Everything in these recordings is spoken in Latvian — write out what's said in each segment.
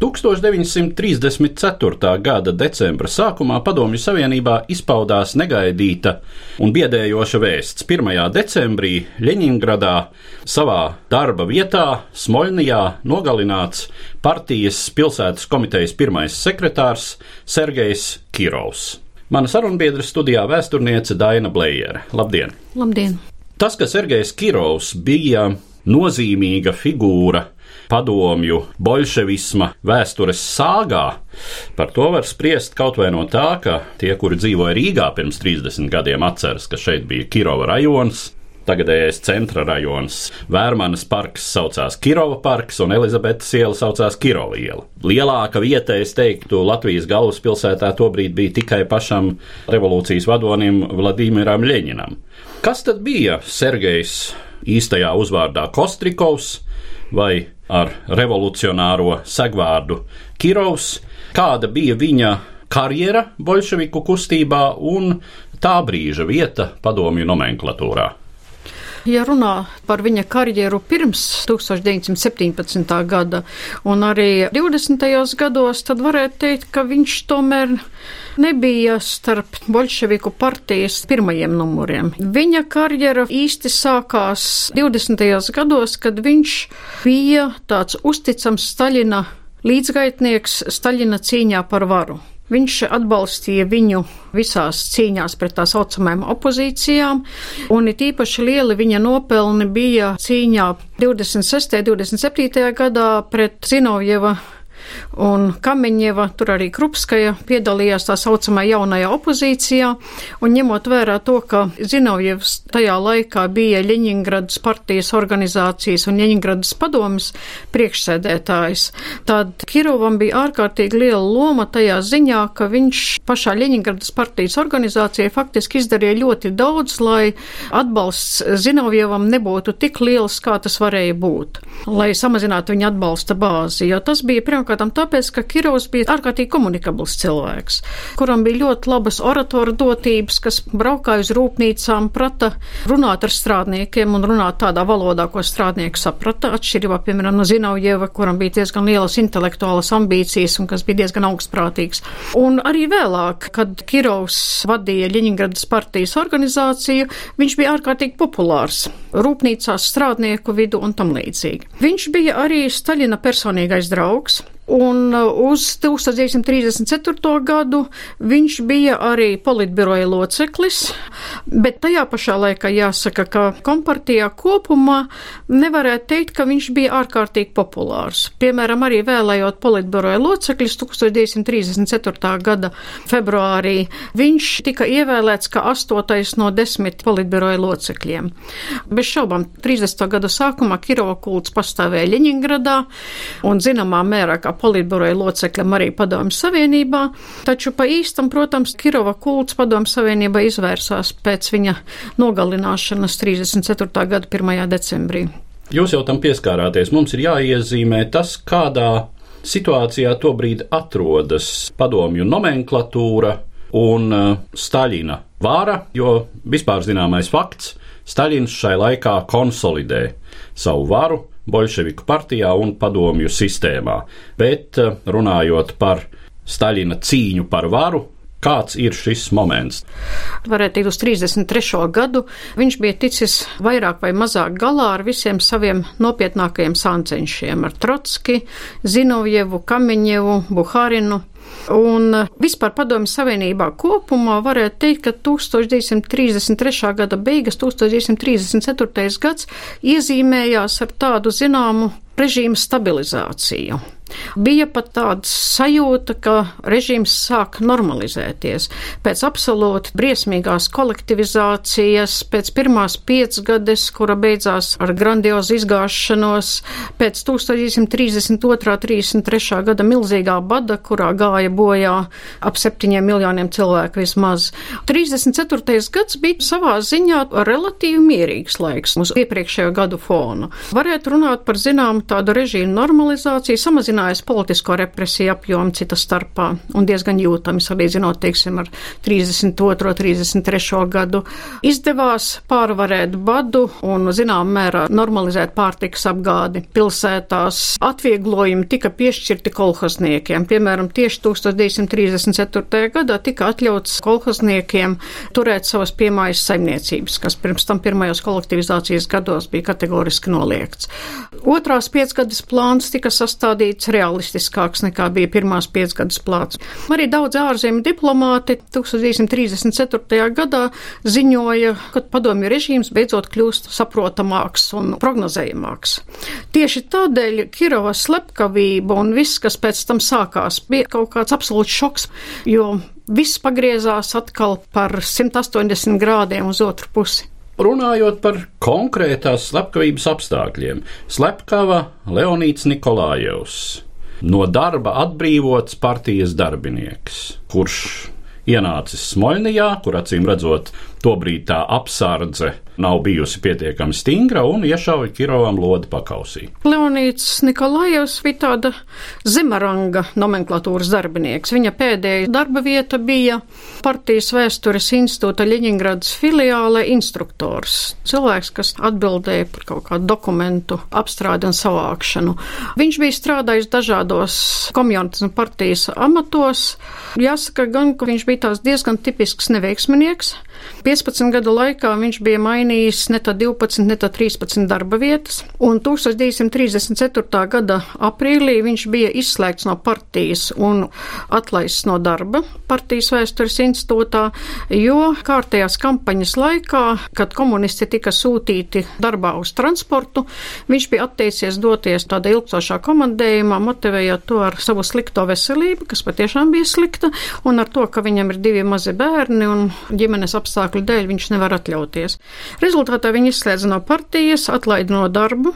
1934. gada decembra sākumā Padomju Savienībā izpaudās negaidīta un biedējoša vēsts. 1. decembrī Ļeņingradā savā darba vietā Smoļnijā nogalināts partijas pilsētas komitejas pirmais sekretārs Sergejs Kirovs. Mana sarunbiedra studijā vēsturniece Daina Blējere. Labdien! Labdien! Tas, ka Sergejs Kirovs bija nozīmīga figūra padomju bolševisma vēstures sāgā. Par to var spriest kaut vai no tā, ka tie, kuri dzīvoja Rīgā pirms 30 gadiem, atceras, ka šeit bija Kirova rajons. Tagadējais centra rajons. Vērmanas parks saucās Kirova parks, un Elizabetes iela saucās Kirova iela. Lielāka vieta, es teiktu, Latvijas galvaspilsētā tobrīd bija tikai pašam revolūcijas vadonim Vladimiram Ļeņinam. Kas tad bija Sergejs īstajā uzvārdā Kostrikovs vai ar revolucionāro segvārdu Kirovs, kāda bija viņa karjera bolševiku kustībā un tā brīža vieta padomju nomenklatūrā. Ja runā par viņa karjeru pirms 1917. gada un arī 20. gados, tad varētu teikt, ka viņš tomēr nebija starp bolševiku partijas pirmajiem numuriem. Viņa karjera īsti sākās 20. gados, kad viņš bija tāds uzticams Staļina līdzgaitnieks Staļina cīņā par varu. Viņš atbalstīja viņu visās cīņās pret tā saucamajām opozīcijām, un it īpaši lieli viņa nopelni bija cīņā 26. un 27. gadā pret Zinovjeva un Kamiņeva, tur arī Krupskaja piedalījās tā saucamā jaunajā opozīcijā, un ņemot vērā to, ka Zinovjevs tajā laikā bija Ļeņingradas partijas organizācijas un Ļeņingradas padomas priekšsēdētājs, tad Kirovam bija ārkārtīgi liela loma tajā ziņā, ka viņš pašā Ļeņingradas partijas organizācijai faktiski izdarīja ļoti daudz, lai atbalsts Zinovjevam nebūtu tik liels, kā tas varēja būt, lai samazinātu viņa atbalsta bāzi, jo tas bija pirmkārt tāpēc, ka Kirovs bija ārkārtīgi komunikabls cilvēks, kuram bija ļoti labas oratoru dotības, kas braukāja uz rūpnīcām, prata runāt ar strādniekiem un runāt tādā valodā, ko strādnieki saprata, atšķirībā, piemēram, no Zinaujeva, kuram bija diezgan lielas intelektuālas ambīcijas un kas bija diezgan augstprātīgs. Un arī vēlāk, kad Kirovs vadīja Ļeņingradas partijas organizāciju, viņš bija ārkārtīgi populārs rūpnīcās strādnieku vidu un tam līdzīgi. Viņš bija arī Staļina personīgais draugs. Un uh, uz 1934. gadu viņš bija arī politbiroja loceklis, bet tajā pašā laikā jāsaka, ka kompartijā kopumā nevarētu teikt, ka viņš bija ārkārtīgi populārs. Piemēram, arī vēlējot politbiroja loceklis 1934. gada februārī, viņš tika ievēlēts kā astotais no desmit politbiroja locekļiem. Bez šaubām 30. gada sākumā Kirova kults pastāvēja Ļeņingradā un zināmā mērā kā politburoja locekļam arī Padomju Savienībā, taču pa īstam, protams, Kirova kults Padomju Savienībā izvērsās pēc viņa nogalināšanas 34. gada 1. decembrī. Jūs jau tam pieskārāties. Mums ir jāiezīmē tas, kādā situācijā tobrīd atrodas padomju nomenklatūra un uh, Staļina vāra, jo vispār zināmais fakts - Staļins šai laikā konsolidē savu varu bolševiku partijā un padomju sistēmā. Bet uh, runājot par Staļina cīņu par varu, Kāds ir šis moments? Varētu teikt, uz 33. gadu viņš bija ticis vairāk vai mazāk galā ar visiem saviem nopietnākajiem sāncenšiem - ar Trotski, Zinovjevu, Kamiņevu, Buhārinu. Un vispār padomju savienībā kopumā varētu teikt, ka 1933. gada beigas, 1934. gads iezīmējās ar tādu zināmu režīmu stabilizāciju. Bija pat tāda sajūta, ka režīms sāk normalizēties. Pēc absolūti briesmīgās kolektivizācijas, pēc pirmās piecgades, kura beidzās ar grandiozu izgāšanos, pēc 1932.-33. gada milzīgā bada, kurā gāja bojā ap septiņiem miljoniem cilvēku vismaz. 34. gads bija savā ziņā relatīvi mierīgs laiks uz iepriekšējo gadu fonu. Varētu runāt par zināmu tādu režīmu normalizāciju, samazinājās politisko represiju apjomu cita starpā un diezgan jūtami salīdzinot, teiksim, ar 32. 33. gadu. Izdevās pārvarēt badu un, zinām, mērā normalizēt pārtikas apgādi pilsētās. Atvieglojumi tika piešķirti kolhozniekiem. Piemēram, tieši 1934. gadā tika atļauts kolhozniekiem turēt savas piemājas saimniecības, kas pirms tam pirmajos kolektivizācijas gados bija kategoriski noliegts. Otrās piecgadas plāns tika sastādīts realistiskāks nekā bija pirmās piecgadas plāns. Arī daudz ārzemju diplomāti 1934. gadā ziņoja, ka padomju režīms beidzot kļūst saprotamāks un prognozējamāks. Tieši tādēļ Kirovas slepkavība un viss, kas pēc tam sākās, bija kaut kāds absolūts šoks, jo viss pagriezās atkal par 180 grādiem uz otru pusi. Runājot par konkrētās slepkavības apstākļiem, slepkava Leonīts Nikolājevs, no darba atbrīvots partijas darbinieks, kurš ienācis Smoļnijā, kur acīm redzot, tobrīd tā apsardze nav bijusi pietiekami stingra un iešauja Kirovam lodi pakausī. Leonīts Nikolājevs bija tāda zemaranga nomenklatūras darbinieks. Viņa pēdējā darba vieta bija partijas vēstures institūta Ļeņingradas filiāle instruktors. Cilvēks, kas atbildēja par kaut kādu dokumentu apstrādi un savākšanu. Viņš bija strādājis dažādos komjaunas partijas amatos. Jāsaka gan, ka viņš bija tās diezgan tipisks neveiksminieks. 15 gadu laikā viņš bija mainījis ne tā 12, ne tā 13 darba vietas, un 1934. gada aprīlī viņš bija izslēgts no partijas un atlaists no darba partijas vēstures institūtā, jo kārtējās kampaņas laikā, kad komunisti tika sūtīti darbā uz transportu, viņš bija atteicies doties tādā ilgstošā komandējumā, motivējot to ar savu slikto veselību, kas patiešām bija slikta, un ar to, ka viņam ir divi mazi bērni un ģimenes apstākļu dēļ viņš nevar atļauties. Rezultātā viņi izslēdza no partijas, atlaida no darbu.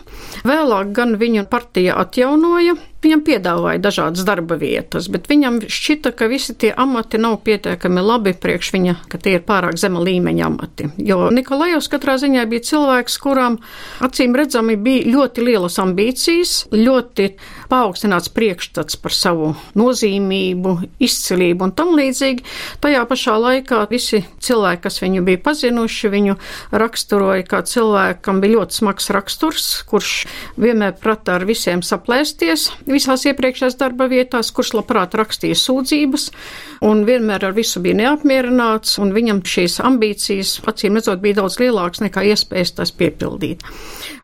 Vēlāk gan viņu partija atjaunoja, Viņam piedāvāja dažādas darba vietas, bet viņam šķita, ka visi tie amati nav pietiekami labi priekš viņa, ka tie ir pārāk zema līmeņa amati. Jo Nikolajovs katrā ziņā bija cilvēks, kuram acīm redzami bija ļoti lielas ambīcijas, ļoti paaugstināts priekšstats par savu nozīmību, izcilību un tam līdzīgi. Tajā pašā laikā visi cilvēki, kas viņu bija pazinuši, viņu raksturoja kā cilvēkam bija ļoti smags raksturs, kurš vienmēr prata ar visiem saplēsties visās iepriekšējās darba vietās, kurš labprāt rakstīja sūdzības un vienmēr ar visu bija neapmierināts, un viņam šīs ambīcijas, acīm redzot, bija daudz lielākas nekā iespējas tās piepildīt.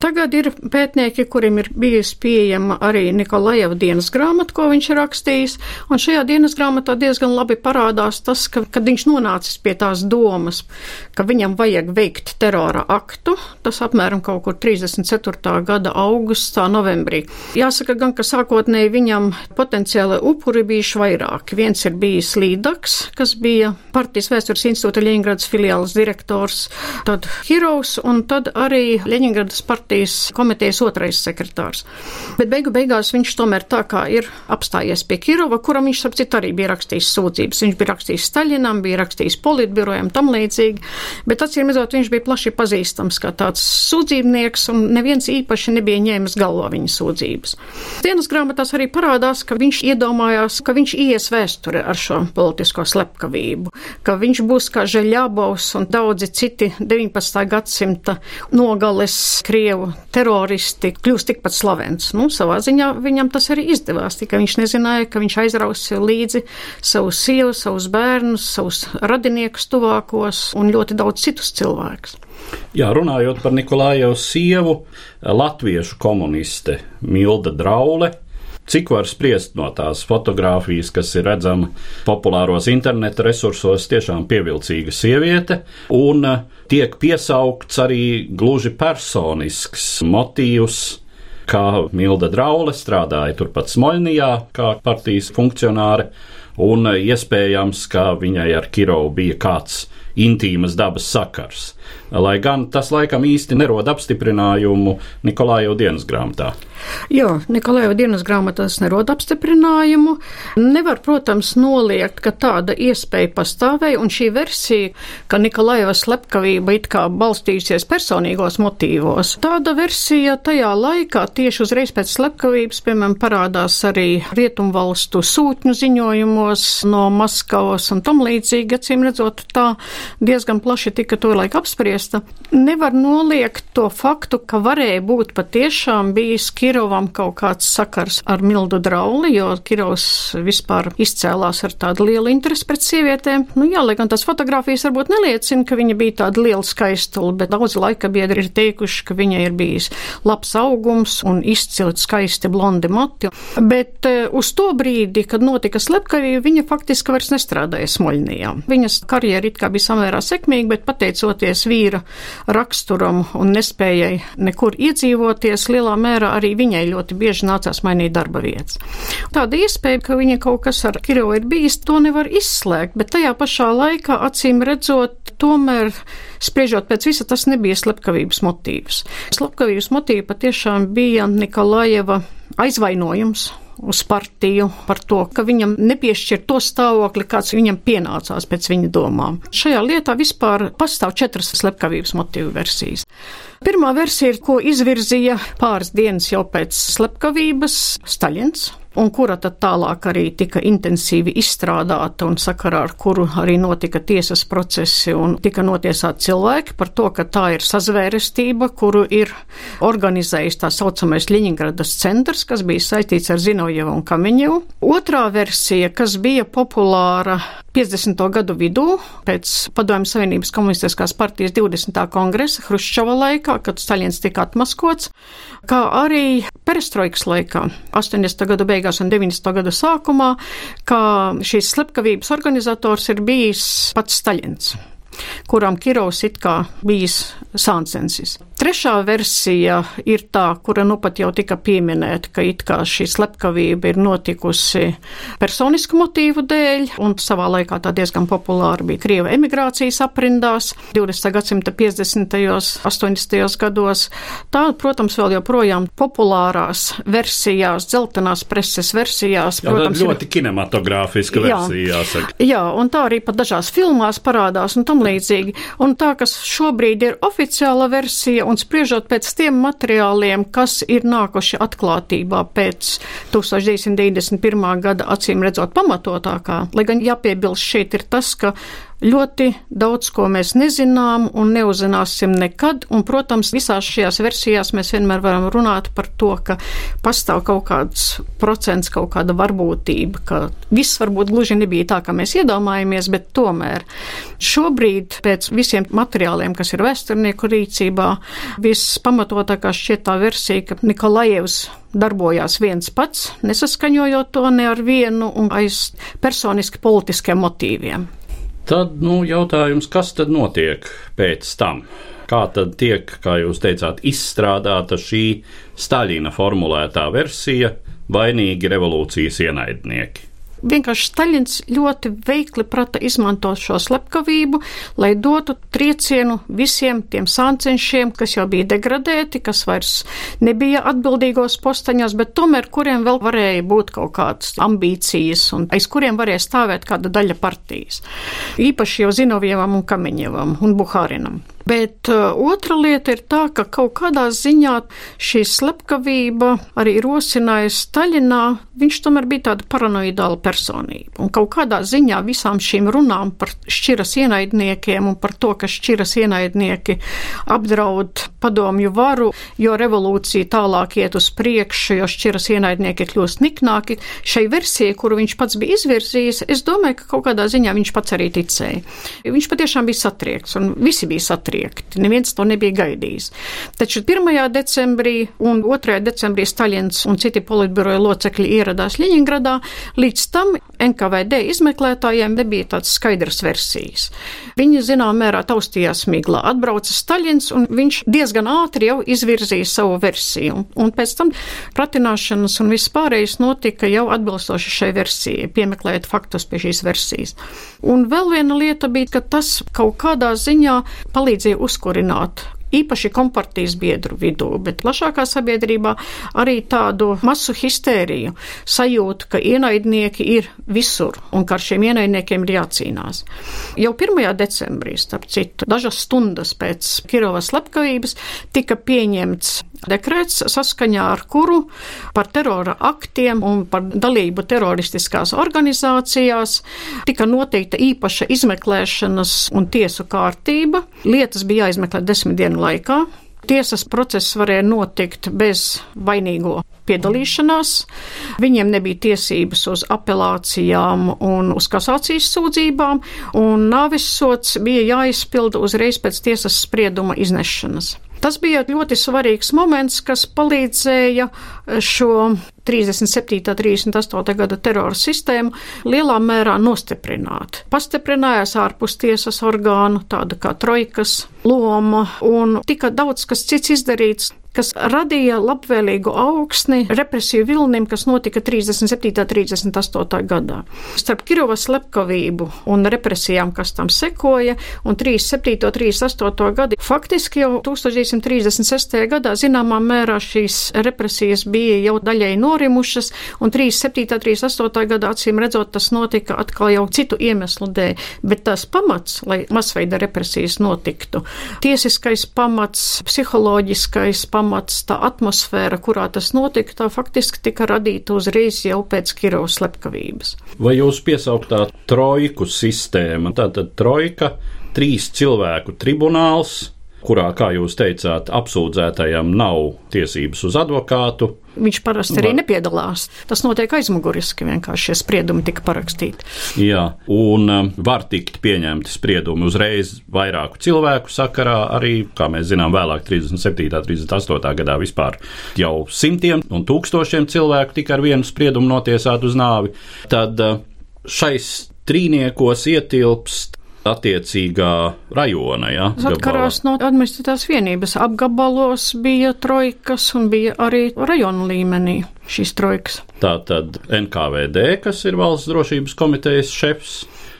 Tagad ir pētnieki, kuriem ir bijusi pieejama arī Nikolajeva dienas grāmata, ko viņš ir rakstījis, un šajā dienas grāmatā diezgan labi parādās tas, ka, kad viņš nonācis pie tās domas, ka viņam vajag veikt terora aktu, tas apmēram kaut kur 34. gada augustā, novembrī. Jāsaka gan, ka sākotnēji viņam potenciāli upuri bijuši vairāki. Viens ir bijis Līdaks, kas bija partijas vēstures institūta Ļeņgradas filiāles direktors, tad Hirovs un tad arī Ļeņgradas partijas komitejas otrais sekretārs. Bet beigu beigās viņš tomēr tā kā ir apstājies pie Kirova, kuram viņš, ap citu, arī bija rakstījis sūdzības. Viņš bija rakstījis Staļinam, bija rakstījis politbirojam, tam līdzīgi, bet acīm redzot, viņš bija plaši pazīstams kā tāds sūdzībnieks, un neviens īpaši nebija ņēmis galvā viņa sūdzības. Dienas grāmatās arī parādās, ka viņš iedomājās, ka viņš ies vēsture ar šo politisko slepkavību, ka viņš būs kā Žeļabovs un daudzi citi 19. gadsimta nogales Krievu teroristi kļūst tikpat slavens. Nu, savā ziņā viņam tas arī izdevās, tikai viņš nezināja, ka viņš aizraus līdzi savu sievu, savus bērnus, savus radiniekus tuvākos un ļoti daudz citus cilvēkus. Jā, runājot par Nikolāju sievu, latviešu komuniste Milda Draule Cik var spriest no tās fotogrāfijas, kas ir redzama populāros interneta resursos, tiešām pievilcīga sieviete, un eh, tiek piesaukts arī gluži personisks motīvs kā Milda Draule strādāja turpat Smoļnijā, kā partijas funkcionāre, un iespējams, ka viņai ar Kirovu bija kāds intīmas dabas sakars. Lai gan tas laikam īsti nerod apstiprinājumu Nikolāja dienas grāmatā. Jā, Nikolajeva dienas grāmatās nerod apstiprinājumu. Nevar, protams, noliegt, ka tāda iespēja pastāvēja, un šī versija, ka Nikolajeva slepkavība it kā balstījusies personīgos motīvos, tāda versija tajā laikā tieši uzreiz pēc slepkavības, piemēram, parādās arī rietumvalstu sūtņu ziņojumos no Maskavas un tam līdzīgi, acīm redzot, tā diezgan plaši tika to laika apspriesta. Nevar noliegt to faktu, ka varēja būt patiešām bijis Kirovam kaut kāds sakars ar Mildu Drauli, jo Kirovs vispār izcēlās ar tādu lielu interesi pret sievietēm. Nu, jā, lai gan tās fotogrāfijas varbūt neliecina, ka viņa bija tāda liela skaistula, bet daudz laika biedri ir teikuši, ka viņa ir bijis labs augums un izcili skaisti blondi mati. Bet uh, uz to brīdi, kad notika slepkavība, viņa faktiski vairs nestrādāja Smoļnijā. Viņas karjera it kā bija samērā sekmīga, bet pateicoties vīra raksturam un nespējai nekur iedzīvoties, lielā mērā arī viņai ļoti bieži nācās mainīt darba vietas. Tāda iespēja, ka viņa kaut kas ar Kirovu ir bijis, to nevar izslēgt, bet tajā pašā laikā, acīm redzot, tomēr spriežot pēc visa, tas nebija slepkavības motīvs. Slepkavības motīva patiešām bija Nikolajeva aizvainojums uz partiju par to, ka viņam nepiešķir to stāvokli, kāds viņam pienācās pēc viņa domām. Šajā lietā vispār pastāv četras slepkavības motīvu versijas. Pirmā versija ir, ko izvirzīja pāris dienas jau pēc slepkavības Staļins un kura tad tālāk arī tika intensīvi izstrādāta un sakarā ar kuru arī notika tiesas procesi un tika notiesāti cilvēki par to, ka tā ir sazvērestība, kuru ir organizējis tā saucamais Ļiņingradas centrs, kas bija saistīts ar Zinojevu un Kamiņevu. Otrā versija, kas bija populāra 50. gadu vidū, pēc Padomju Savienības komunistiskās partijas 20. kongresa Hruščova laikā, kad Staļins tika atmaskots, kā arī perestroikas laikā, 80. gadu beigās un 90. gada sākumā, ka šīs slepkavības organizators ir bijis pats Staļins kuram Kirovs it kā bijis sāncensis. Trešā versija ir tā, kura nu pat jau tika pieminēta, ka it kā šī slepkavība ir notikusi personisku motīvu dēļ, un savā laikā tā diezgan populāra bija Krieva emigrācijas aprindās 20. gadsimta 50. un 80. gados. Tā, protams, vēl joprojām populārās versijās, dzeltenās preses versijās. Jā, protams, ļoti ir... kinematogrāfiska versija, jāsaka. Jā, un tā arī pat dažās filmās parādās un tam līdzīgi. Un tā, kas šobrīd ir oficiāla versija, un spriežot pēc tiem materiāliem, kas ir nākuši atklātībā pēc 1991. gada acīm redzot pamatotākā, lai gan jāpiebilst šeit ir tas, ka Ļoti daudz ko mēs nezinām un neuzzināsim nekad, un, protams, visās šajās versijās mēs vienmēr varam runāt par to, ka pastāv kaut kāds procents, kaut kāda varbūtība, ka viss varbūt gluži nebija tā, kā mēs iedomājamies, bet tomēr šobrīd pēc visiem materiāliem, kas ir vēsturnieku rīcībā, vispamatotākā šķiet tā versija, ka Nikolajevs darbojās viens pats, nesaskaņojot to ne ar vienu un aiz personiski politiskiem motīviem. Tad, nu, jautājums, kas tad notiek pēc tam? Kā tad tiek, kā jūs teicāt, izstrādāta šī Staļina formulētā versija vainīgi revolūcijas ienaidnieki? Vienkārši Staļins ļoti veikli prata izmantot šo slepkavību, lai dotu triecienu visiem tiem sāncenšiem, kas jau bija degradēti, kas vairs nebija atbildīgos postaņos, bet tomēr kuriem vēl varēja būt kaut kādas ambīcijas un aiz kuriem varēja stāvēt kāda daļa partijas. Īpaši jau Zinovievam un Kamiņevam un Buhārinam. Bet uh, otra lieta ir tā, ka kaut kādā ziņā šī slepkavība arī rosināja Staļinā. Viņš tomēr bija tāda paranoidāla personība. Un kaut kādā ziņā visām šīm runām par šķiras ienaidniekiem un par to, ka šķiras ienaidnieki apdraud padomju varu, jo revolūcija tālāk iet uz priekšu, jo šķiras ienaidnieki kļūst niknāki. Šai versijai, kuru viņš pats bija izvirzījis, es domāju, ka kaut kādā ziņā viņš pats arī ticēja. Viņš patiešām bija satriekts un visi bija satriekti satriekti. Neviens to nebija gaidījis. Taču 1. decembrī un 2. decembrī Staļins un citi politbiroja locekļi ieradās Ļeņingradā. Līdz tam NKVD izmeklētājiem nebija tādas skaidras versijas. Viņi zinām mērā taustījās miglā. Atbrauca Staļins un viņš diezgan ātri jau izvirzīja savu versiju, un pēc tam pratināšanas un viss pārējais notika jau atbilstoši šai versijai, piemeklējot faktus pie šīs versijas. Un vēl viena lieta bija, ka tas kaut kādā ziņā palīdzēja uzkurināt īpaši kompartijas biedru vidū, bet plašākā sabiedrībā arī tādu masu histēriju, sajūtu, ka ienaidnieki ir visur un ka ar šiem ienaidniekiem ir jācīnās. Jau 1. decembrī, starp citu, dažas stundas pēc Kirovas slepkavības tika pieņemts dekrets, saskaņā ar kuru par terora aktiem un par dalību teroristiskās organizācijās tika noteikta īpaša izmeklēšanas un tiesu kārtība. Lietas bija jāizmeklē desmit dienu laikā. Tiesas process varēja notikt bez vainīgo piedalīšanās. Viņiem nebija tiesības uz apelācijām un uz kasācijas sūdzībām, un nāves sots bija jāizpilda uzreiz pēc tiesas sprieduma iznešanas. Tas bija ļoti svarīgs moments, kas palīdzēja šo 37. un 38. gada terora sistēmu lielā mērā nostiprināt. Pastiprinājās ārpus tiesas orgānu, tāda kā trojkas loma, un tika daudz kas cits izdarīts kas radīja labvēlīgu augsni represiju vilnim, kas notika 37. un 38. gadā. Starp Kirovas slepkavību un represijām, kas tam sekoja, un 37. un 38. gadu, faktiski jau 1936. gadā zināmā mērā šīs represijas bija jau daļai norimušas, un 37. un 38. gadā acīm redzot tas notika atkal jau citu iemeslu dēļ, bet tās pamats, lai masveida represijas notiktu, tiesiskais pamats, psiholoģiskais pamats, pamats, tā atmosfēra, kurā tas notika, tā faktiski tika radīta uzreiz jau pēc Kirovas slepkavības. Vai jūs piesauktā trojku sistēma, tātad trojka, trīs cilvēku tribunāls, kurā, kā jūs teicāt, apsūdzētajam nav tiesības uz advokātu, Viņš parasti arī nepiedalās. Tas notiek aizmuguriski, vienkārši šie spriedumi tika parakstīti. Jā, un um, var tikt pieņemti spriedumi uzreiz vairāku cilvēku sakarā, arī, kā mēs zinām, vēlāk 37. un 38. gadā vispār jau simtiem un tūkstošiem cilvēku tika ar vienu spriedumu notiesāti uz nāvi. Tad uh, šais trīniekos ietilpst attiecīgā rajona. Ja, atkarās no administratīvās vienības. Apgabalos bija trojkas un bija arī rajonu līmenī šīs trojkas. Tā tad NKVD, kas ir valsts drošības komitejas šefs.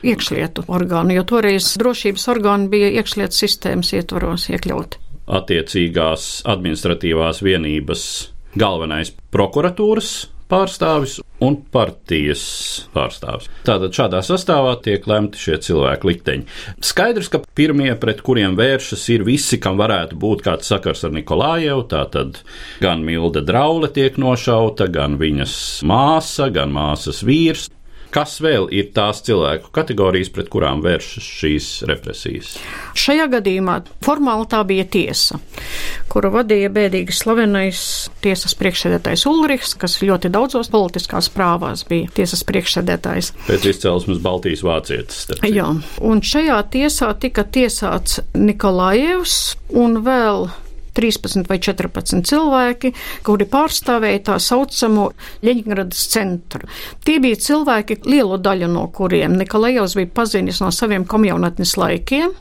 Iekšlietu orgānu, jo toreiz drošības orgāni bija iekšlietu sistēmas ietvaros iekļauti. Attiecīgās administratīvās vienības galvenais prokuratūras pārstāvis un partijas pārstāvis. Tātad šādā sastāvā tiek lemti šie cilvēku likteņi. Skaidrs, ka pirmie, pret kuriem vēršas, ir visi, kam varētu būt kāds sakars ar Nikolājevu. Tātad gan Milda Draule tiek nošauta, gan viņas māsa, gan māsas vīrs. Kas vēl ir tās cilvēku kategorijas, pret kurām vēršas šīs represijas? Šajā gadījumā formāli tā bija tiesa, kuru vadīja bēdīgi slavenais tiesas priekšsēdētājs Ulrichs, kas ļoti daudzos politiskās prāvās bija tiesas priekšsēdētājs. Pēc izcelsmes Baltijas vācietis. Jā, un šajā tiesā tika tiesāts Nikolājevs un vēl 13 vai 14 cilvēki, kuri pārstāvēja tā saucamo Ļeņģeradas centru. Tie bija cilvēki, lielu daļu no kuriem Nikolajovs bija pazinis no saviem komjaunatnes laikiem,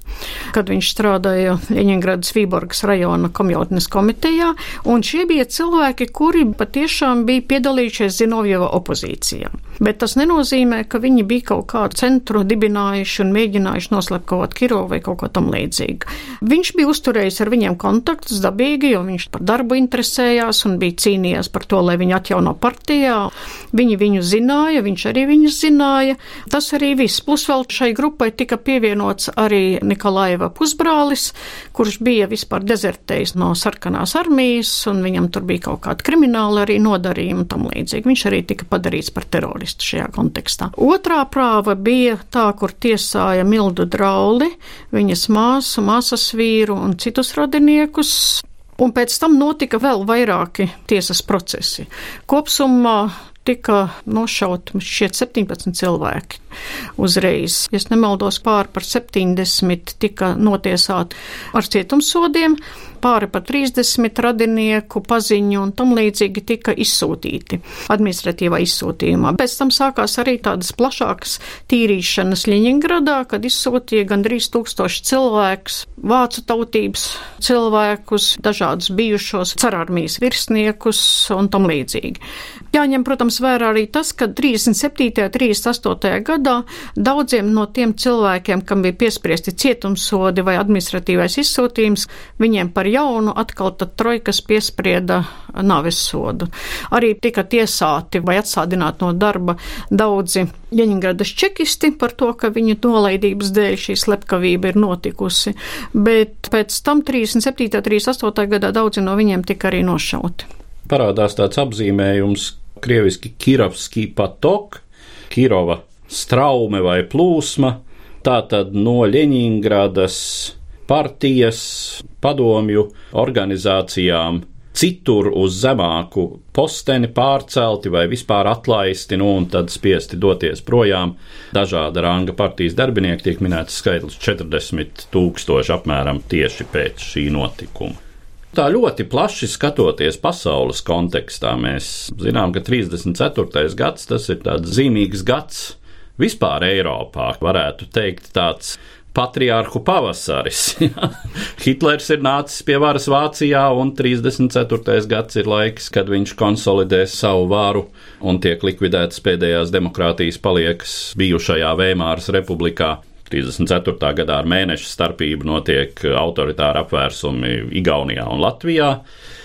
kad viņš strādāja Ļeņģeradas Vīborgas rajona komjaunatnes komitejā, un šie bija cilvēki, kuri patiešām bija piedalījušies Zinovjeva opozīcijā. Bet tas nenozīmē, ka viņi bija kaut kādu centru dibinājuši un mēģinājuši noslepkavot Kirovu vai kaut ko tam līdzīgu. Viņš bija uzturējis ar viņiem kontaktus dabīgi, jo viņš par darbu interesējās un bija cīnījies par to, lai viņu atjauno partijā. Viņi viņu zināja, viņš arī viņus zināja. Tas arī viss. Plus vēl šai grupai tika pievienots arī Nikolaiva pusbrālis, kurš bija vispār dezertējis no sarkanās armijas, un viņam tur bija kaut kāda krimināla arī nodarījuma un tam līdzīgi. Viņš arī tika padarīts par teroristu šajā kontekstā. Otrā prāva bija tā, kur tiesāja Mildu Drauli, viņas māsu, māsas vīru un citus radiniekus. Un pēc tam notika vēl vairāki tiesas procesi. Kopsumā tika nošauti šķiet 17 cilvēki uzreiz. Ja nemaldos, pār par 70 tika notiesāti ar cietumsodiem. Pāri par 30 radinieku paziņu un tam līdzīgi tika izsūtīti administratīvā izsūtījumā. Pēc tam sākās arī tādas plašākas tīrīšanas Ļeņingradā, kad izsūtīja gandrīz tūkstoši cilvēkus, vācu tautības cilvēkus, dažādus bijušos cararmijas virsniekus un tam līdzīgi. Jāņem, protams, vērā arī tas, ka 37. un 38. gadā daudziem no tiem cilvēkiem, kam bija piespriesti cietumsodi vai administratīvais izsūtījums, viņiem par jaunu atkal tad trojkas piesprieda nāves sodu. Arī tika tiesāti vai atsādināti no darba daudzi Ļeņingradas čekisti par to, ka viņu nolaidības dēļ šī slepkavība ir notikusi, bet pēc tam 37. un 38. gadā daudzi no viņiem tika arī nošauti. Parādās tāds apzīmējums krieviski Kirovski patok, Kirova straume vai plūsma, tātad no Ļeņingradas partijas, padomju organizācijām citur uz zemāku posteni pārcelti vai vispār atlaisti, nu un tad spiesti doties projām. Dažāda ranga partijas darbinieki tiek minēts skaitlis 40 tūkstoši apmēram tieši pēc šī notikuma. Tā ļoti plaši skatoties pasaules kontekstā, mēs zinām, ka 34. gads tas ir tāds zīmīgs gads vispār Eiropā. Varētu teikt, tāds patriārhu pavasaris. Hitlers ir nācis pie varas Vācijā, un 34. gads ir laiks, kad viņš konsolidēs savu varu un tiek likvidētas pēdējās demokrātijas paliekas bijušajā Veimāras republikā. 34. gadā ar mēneša starpību notiek autoritāri apvērsumi Igaunijā un Latvijā.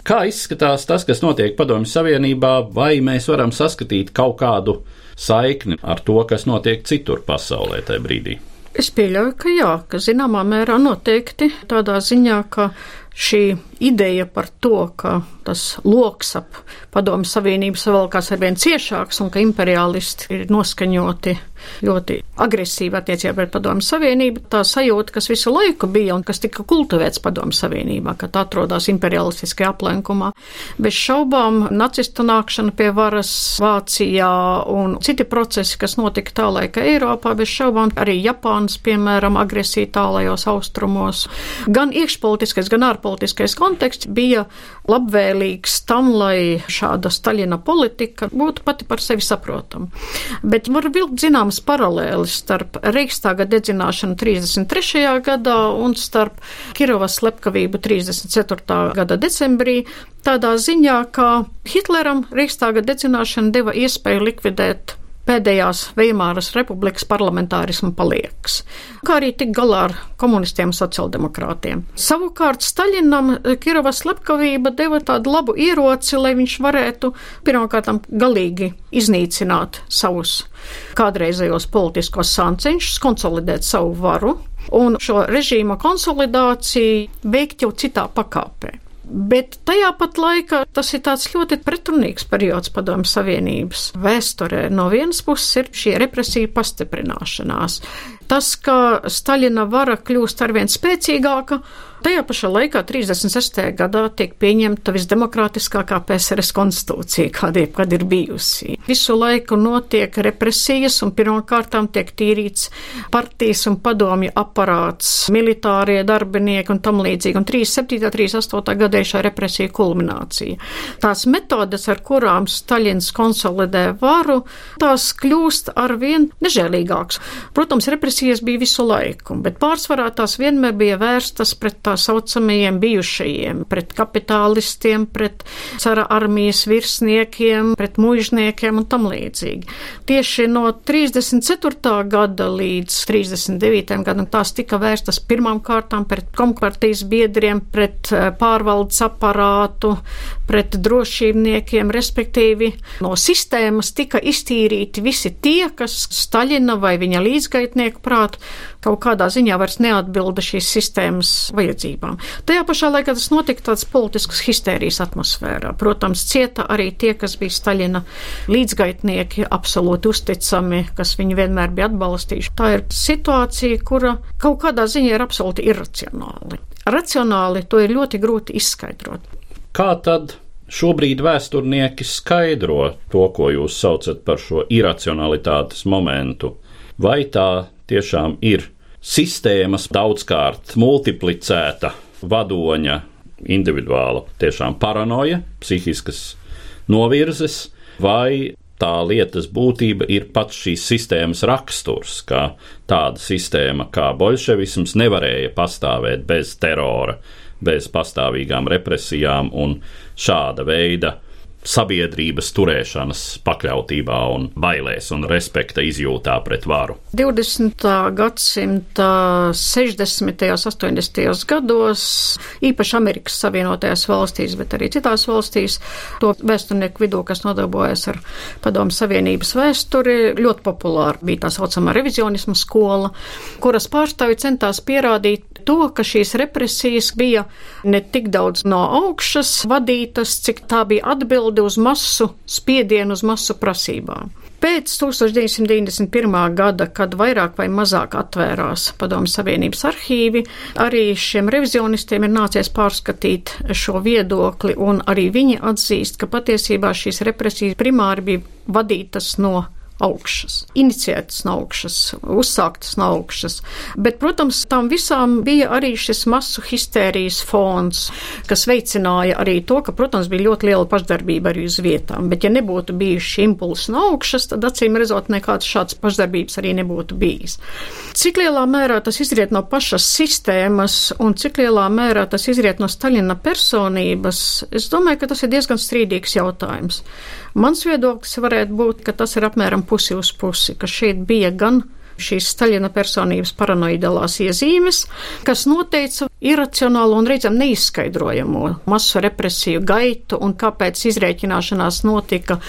Kā izskatās tas, kas notiek Padomju Savienībā, vai mēs varam saskatīt kaut kādu saikni ar to, kas notiek citur pasaulē tajā brīdī? Es pieļauju, ka jā, ka zināmā mērā noteikti tādā ziņā, ka šī ideja par to, ka tas loks ap padomu savienības valkās ar vien ciešāks un ka imperialisti ir noskaņoti ļoti agresīvi attiecībā pret padomu savienību, tā sajūta, kas visu laiku bija un kas tika kultivēts padomu savienībā, ka tā atrodas imperialistiskajā aplenkumā. Bez šaubām nacistu nākšana pie varas Vācijā un citi procesi, kas notika tālaika Eiropā, bez šaubām arī Japānas, piemēram, agresija tālajos austrumos, gan iekšpolitiskais, gan ārpolitiskais konteksts bija labvēlīgs tam, lai šāda Staļina politika būtu pati par sevi saprotama. Bet var vilkt zināmas paralēlis starp Reikstāga dedzināšanu 33. gadā un starp Kirovas slepkavību 34. gada decembrī, tādā ziņā, ka Hitleram Reikstāga dedzināšana deva iespēju likvidēt pēdējās Veimāras republikas parlamentārismu paliekas, kā arī tik galā ar komunistiem un sociāldemokrātiem. Savukārt Staļinam Kirovas slepkavība deva tādu labu ieroci, lai viņš varētu pirmkārt galīgi iznīcināt savus kādreizējos politiskos sānceņšus, konsolidēt savu varu un šo režīma konsolidāciju veikt jau citā pakāpē. Bet tajā pat laikā tas ir tāds ļoti pretrunīgs periods Padomju Savienības vēsturē. No vienas puses ir šī represija pastiprināšanās. Tas, ka Staļina vara kļūst arvien spēcīgāka, Tajā pašā laikā, 36. gadā, tiek pieņemta visdemokrātiskākā PSRS konstitūcija, kāda jebkad ir bijusi. Visu laiku notiek represijas, un pirmkārtām tiek tīrīts partijas un padomju aparāts, militārie darbinieki un tam līdzīgi. Un 37. un 38. gadā šā represija kulminācija. Tās metodes, ar kurām Staļins konsolidē varu, tās kļūst arvien nežēlīgākas. Protams, represijas bija visu laiku, bet pārsvarā tās vienmēr bija vērstas pret tā saucamajiem bijušajiem, pret kapitālistiem, pret cara armijas virsniekiem, pret mužniekiem un tam līdzīgi. Tieši no 34. gada līdz 39. gadam tās tika vērstas pirmām kārtām pret kompartijas biedriem, pret eh, pārvaldes aparātu, pret drošībniekiem, respektīvi no sistēmas tika iztīrīti visi tie, kas Staļina vai viņa līdzgaitnieku prātu kaut kādā ziņā vairs neatbilda šīs sistēmas vajadzībām. Tajā pašā laikā tas notika tāds politisks histērijas atmosfērā. Protams, cieta arī tie, kas bija Staļina līdzgaitnieki, absolūti uzticami, kas viņu vienmēr bija atbalstījuši. Tā ir situācija, kura kaut kādā ziņā ir absolūti irracionāli. Racionāli to ir ļoti grūti izskaidrot. Kā tad šobrīd vēsturnieki skaidro to, ko jūs saucat par šo iracionalitātes momentu? Vai tā tiešām ir sistēmas daudzkārt multiplicēta vadoņa individuāla tiešām paranoja, psihiskas novirzes, vai tā lietas būtība ir pats šīs sistēmas raksturs, ka tāda sistēma kā bolševisms nevarēja pastāvēt bez terora, bez pastāvīgām represijām un šāda veida sabiedrības turēšanas pakļautībā un bailēs un respekta izjūtā pret varu. 20. gadsimta 60. un 80. gados, īpaši Amerikas Savienotajās valstīs, bet arī citās valstīs, to vēsturnieku vidū, kas nodarbojas ar Padomu Savienības vēsturi, ļoti populāra bija tā saucamā revizionisma skola, kuras pārstāvi centās pierādīt to, ka šīs represijas bija ne tik daudz no augšas vadītas, cik tā bija atbildi uz masu spiedienu, uz masu prasībām. Pēc 1991. gada, kad vairāk vai mazāk atvērās Padomu Savienības arhīvi, arī šiem revizionistiem ir nācies pārskatīt šo viedokli, un arī viņi atzīst, ka patiesībā šīs represijas primāri bija vadītas no augšas, iniciētas no augšas, uzsāktas no augšas. Bet, protams, tam visām bija arī šis masu histērijas fons, kas veicināja arī to, ka, protams, bija ļoti liela pašdarbība arī uz vietām. Bet, ja nebūtu bijuši impulsi no augšas, tad acīm redzot, nekāds šāds pašdarbības arī nebūtu bijis. Cik lielā mērā tas izriet no pašas sistēmas un cik lielā mērā tas izriet no Staļina personības, es domāju, ka tas ir diezgan strīdīgs jautājums. Mans viedoklis varētu būt, ka tas ir apmēram pusi uz pusi, ka šeit bija gan šīs Staļina personības paranoidālās iezīmes, kas noteica iracionālu un reizēm neizskaidrojamo masu represiju gaitu un kāpēc izrēķināšanās notika.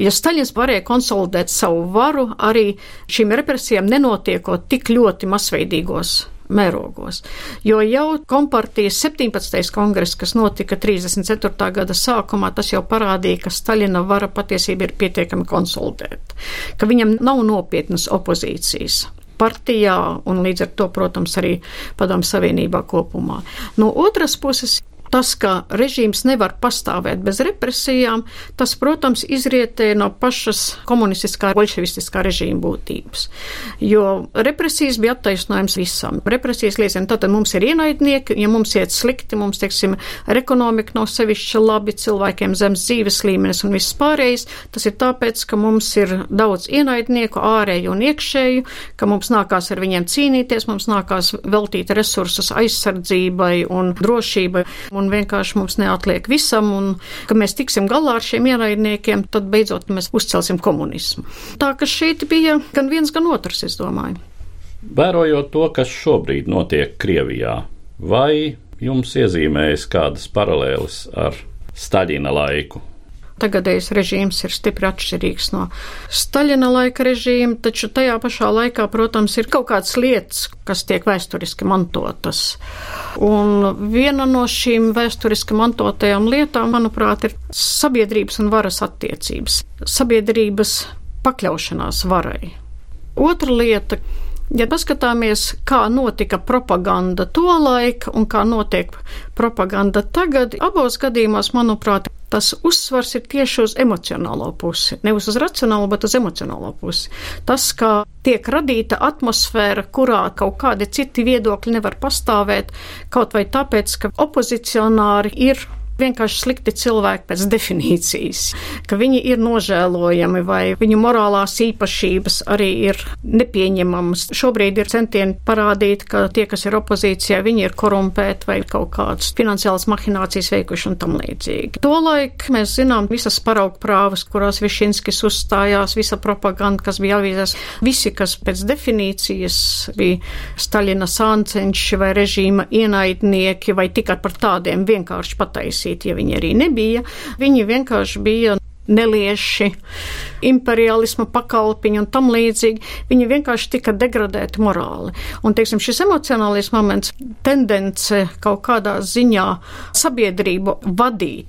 Ja Staļins varēja konsolidēt savu varu, arī šīm represijām nenotiekot tik ļoti masveidīgos mērogos. Jo jau kompartijas 17. kongress, kas notika 34. gada sākumā, tas jau parādīja, ka Staļina vara patiesība ir pietiekami konsolidēta, ka viņam nav nopietnas opozīcijas partijā un līdz ar to, protams, arī padomu savienībā kopumā. No otras puses, Tas, ka režīms nevar pastāvēt bez represijām, tas, protams, izrietē no pašas komunistiskā, bolševistiskā režīma būtības. Jo represijas bija attaisnojums visam. Represijas liecina, tātad mums ir ienaidnieki, ja mums iet slikti, mums, teiksim, ar ekonomiku nav sevišķi labi, cilvēkiem zemes dzīves līmenis un viss pārējais, tas ir tāpēc, ka mums ir daudz ienaidnieku, ārēju un iekšēju, ka mums nākās ar viņiem cīnīties, mums nākās veltīt resursus aizsardzībai un drošībai un vienkārši mums neatliek visam, un ka mēs tiksim galā ar šiem ienaidniekiem, tad beidzot mēs uzcelsim komunismu. Tā ka šeit bija gan viens, gan otrs, es domāju. Vērojot to, kas šobrīd notiek Krievijā, vai jums iezīmējas kādas paralēles ar Staļina laiku? Tagadējais režīms ir stipri atšķirīgs no Staļina laika režīma, taču tajā pašā laikā, protams, ir kaut kādas lietas, kas tiek vēsturiski mantotas. Un viena no šīm vēsturiski mantotajām lietām, manuprāt, ir sabiedrības un varas attiecības, sabiedrības pakļaušanās varai. Otra lieta Ja paskatāmies, kā notika propaganda tolaik un kā notiek propaganda tagad, abos gadījumos, manuprāt, tas uzsvars ir tieši uz emocionālo pusi. Nevis uz racionālo, bet uz emocionālo pusi. Tas, kā tiek radīta atmosfēra, kurā kaut kādi citi viedokļi nevar pastāvēt, kaut vai tāpēc, ka opozicionāri ir vienkārši slikti cilvēki pēc definīcijas, ka viņi ir nožēlojami vai viņu morālās īpašības arī ir nepieņemamas. Šobrīd ir centieni parādīt, ka tie, kas ir opozīcijā, viņi ir korumpēti vai kaut kādas finansiālas mahinācijas veikuši un tam līdzīgi. Tolaik mēs zinām visas paraugu prāvas, kurās Višinskis uzstājās, visa propaganda, kas bija avīzēs, visi, kas pēc definīcijas bija Staļina sāncenši vai režīma ienaidnieki vai tikai par tādiem vienkārši pataisīt uzklausīt, ja viņi arī nebija. Viņi vienkārši bija nelieši, imperialisma pakalpiņi un tam līdzīgi. Viņi vienkārši tika degradēti morāli. Un, teiksim, šis emocionālais moments, tendence kaut kādā ziņā sabiedrību vadīt.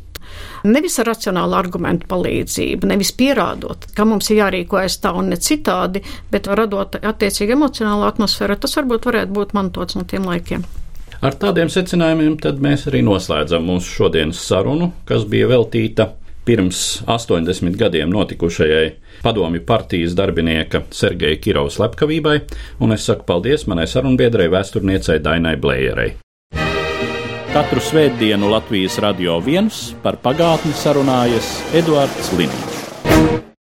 Nevis ar racionālu argumentu palīdzību, nevis pierādot, ka mums ir jārīkojas tā un ne citādi, bet radot attiecīgi emocionālu atmosfēru, tas varbūt varētu būt mantots no tiem laikiem. Ar tādiem secinājumiem mēs arī noslēdzam mūsu šodienas sarunu, kas bija veltīta pirms 80 gadiem notikušajai padomju partijas darbinieka Sergeja Kirovas slepkavībai, un es saku paldies manai sarunbiedrei vēsturniecei Dainai Blējerei. Katru svētdienu Latvijas radio viens par pagātni sarunājas Eduards Līniju.